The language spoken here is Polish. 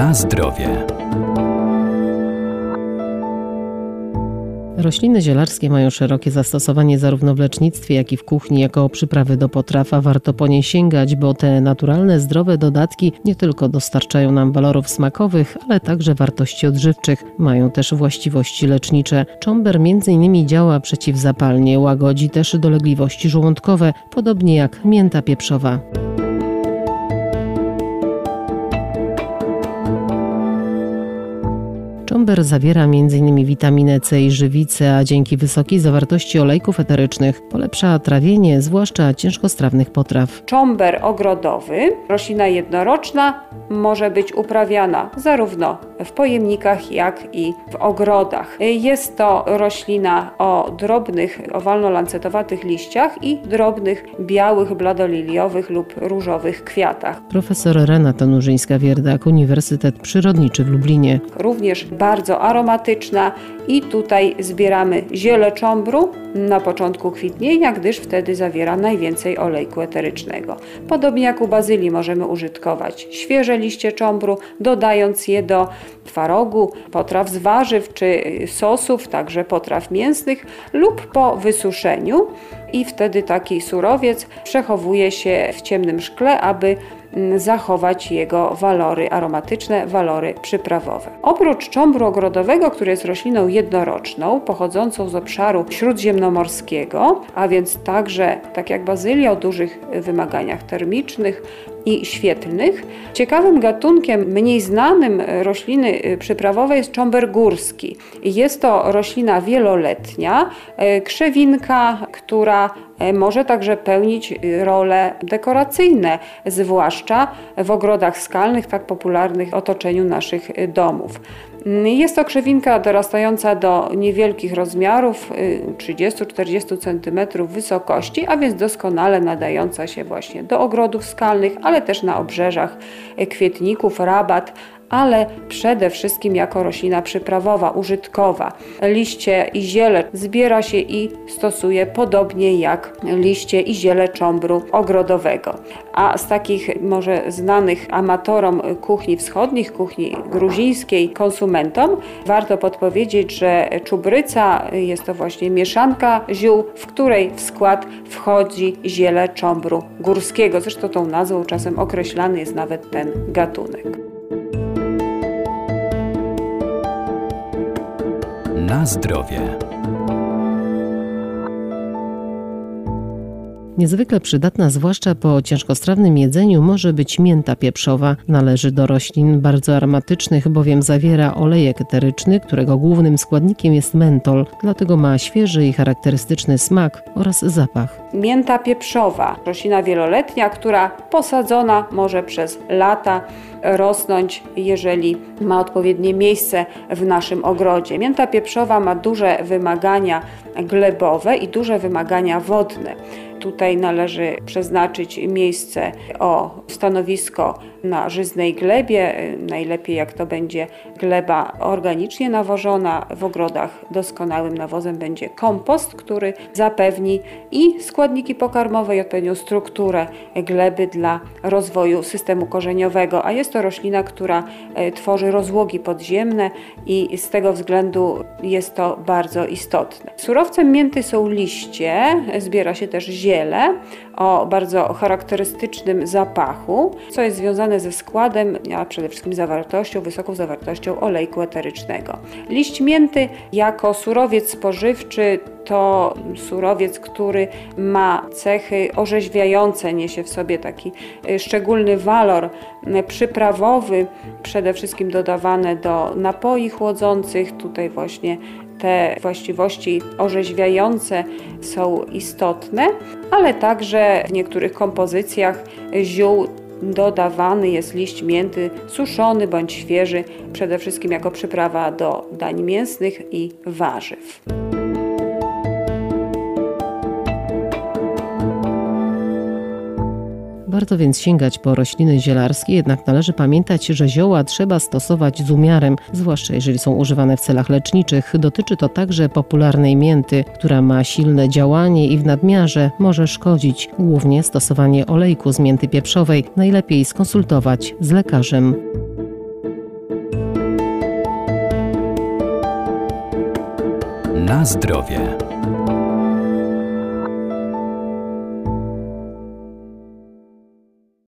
Na zdrowie. Rośliny zielarskie mają szerokie zastosowanie zarówno w lecznictwie, jak i w kuchni jako przyprawy do potraw, warto po nie sięgać, bo te naturalne, zdrowe dodatki nie tylko dostarczają nam walorów smakowych, ale także wartości odżywczych. Mają też właściwości lecznicze. Czomber m.in. działa przeciwzapalnie, łagodzi też dolegliwości żołądkowe, podobnie jak mięta pieprzowa. Czomber zawiera m.in. witaminę C i żywicę, a dzięki wysokiej zawartości olejków eterycznych polepsza trawienie, zwłaszcza ciężkostrawnych potraw. Czomber ogrodowy, roślina jednoroczna, może być uprawiana zarówno w pojemnikach, jak i w ogrodach. Jest to roślina o drobnych, owalno-lancetowatych liściach i drobnych, białych, bladoliliowych lub różowych kwiatach. Profesor Renata Nurzyńska-Wierdak, Uniwersytet Przyrodniczy w Lublinie. Również bardzo aromatyczna i tutaj zbieramy ziele cząbru na początku kwitnienia, gdyż wtedy zawiera najwięcej olejku eterycznego. Podobnie jak u bazylii możemy użytkować świeże liście cząbru, dodając je do twarogu, potraw z warzyw czy sosów, także potraw mięsnych lub po wysuszeniu. I wtedy taki surowiec przechowuje się w ciemnym szkle, aby zachować jego walory aromatyczne, walory przyprawowe. Oprócz cząbru ogrodowego, który jest rośliną jednoroczną, pochodzącą z obszaru śródziemnomorskiego, a więc także, tak jak bazylia, o dużych wymaganiach termicznych i świetlnych, ciekawym gatunkiem mniej znanym rośliny przyprawowej jest cząber górski. Jest to roślina wieloletnia, krzewinka, która może także pełnić role dekoracyjne, zwłaszcza w ogrodach skalnych, tak popularnych w otoczeniu naszych domów. Jest to krzewinka dorastająca do niewielkich rozmiarów, 30-40 cm wysokości, a więc doskonale nadająca się właśnie do ogrodów skalnych, ale też na obrzeżach kwietników, rabat, ale przede wszystkim jako roślina przyprawowa, użytkowa. Liście i ziele zbiera się i stosuje podobnie jak liście i ziele cząbru ogrodowego. A z takich może znanych amatorom kuchni wschodnich, kuchni gruzińskiej, konsumentom, warto podpowiedzieć, że czubryca jest to właśnie mieszanka ziół, w której w skład wchodzi ziele cząbru górskiego. Zresztą tą nazwą czasem określany jest nawet ten gatunek. Na zdrowie. Niezwykle przydatna, zwłaszcza po ciężkostrawnym jedzeniu, może być mięta pieprzowa. Należy do roślin bardzo aromatycznych, bowiem zawiera olejek eteryczny, którego głównym składnikiem jest mentol, dlatego ma świeży i charakterystyczny smak oraz zapach. Mięta pieprzowa, roślina wieloletnia, która posadzona może przez lata rosnąć, jeżeli ma odpowiednie miejsce w naszym ogrodzie. Mięta pieprzowa ma duże wymagania glebowe i duże wymagania wodne. Tutaj należy przeznaczyć miejsce o stanowisko na żyznej glebie, najlepiej jak to będzie gleba organicznie nawożona. W ogrodach doskonałym nawozem będzie kompost, który zapewni i składniki pokarmowe i odpowiednią strukturę gleby dla rozwoju systemu korzeniowego, a jest to roślina, która tworzy rozłogi podziemne i z tego względu jest to bardzo istotne. Surowcem mięty są liście, zbiera się też ziele o bardzo charakterystycznym zapachu, co jest związane ze składem, a przede wszystkim zawartością, wysoką zawartością olejku eterycznego. Liść mięty jako surowiec spożywczy to surowiec, który ma cechy orzeźwiające, niesie w sobie taki szczególny walor przyprawowy, przede wszystkim dodawane do napoi chłodzących. Tutaj właśnie te właściwości orzeźwiające są istotne, ale także w niektórych kompozycjach ziół dodawany jest liść mięty suszony bądź świeży, przede wszystkim jako przyprawa do dań mięsnych i warzyw. warto więc sięgać po rośliny zielarskie, jednak należy pamiętać, że zioła trzeba stosować z umiarem, zwłaszcza jeżeli są używane w celach leczniczych. Dotyczy to także popularnej mięty, która ma silne działanie i w nadmiarze może szkodzić, głównie stosowanie olejku z mięty pieprzowej. Najlepiej skonsultować z lekarzem. Na zdrowie.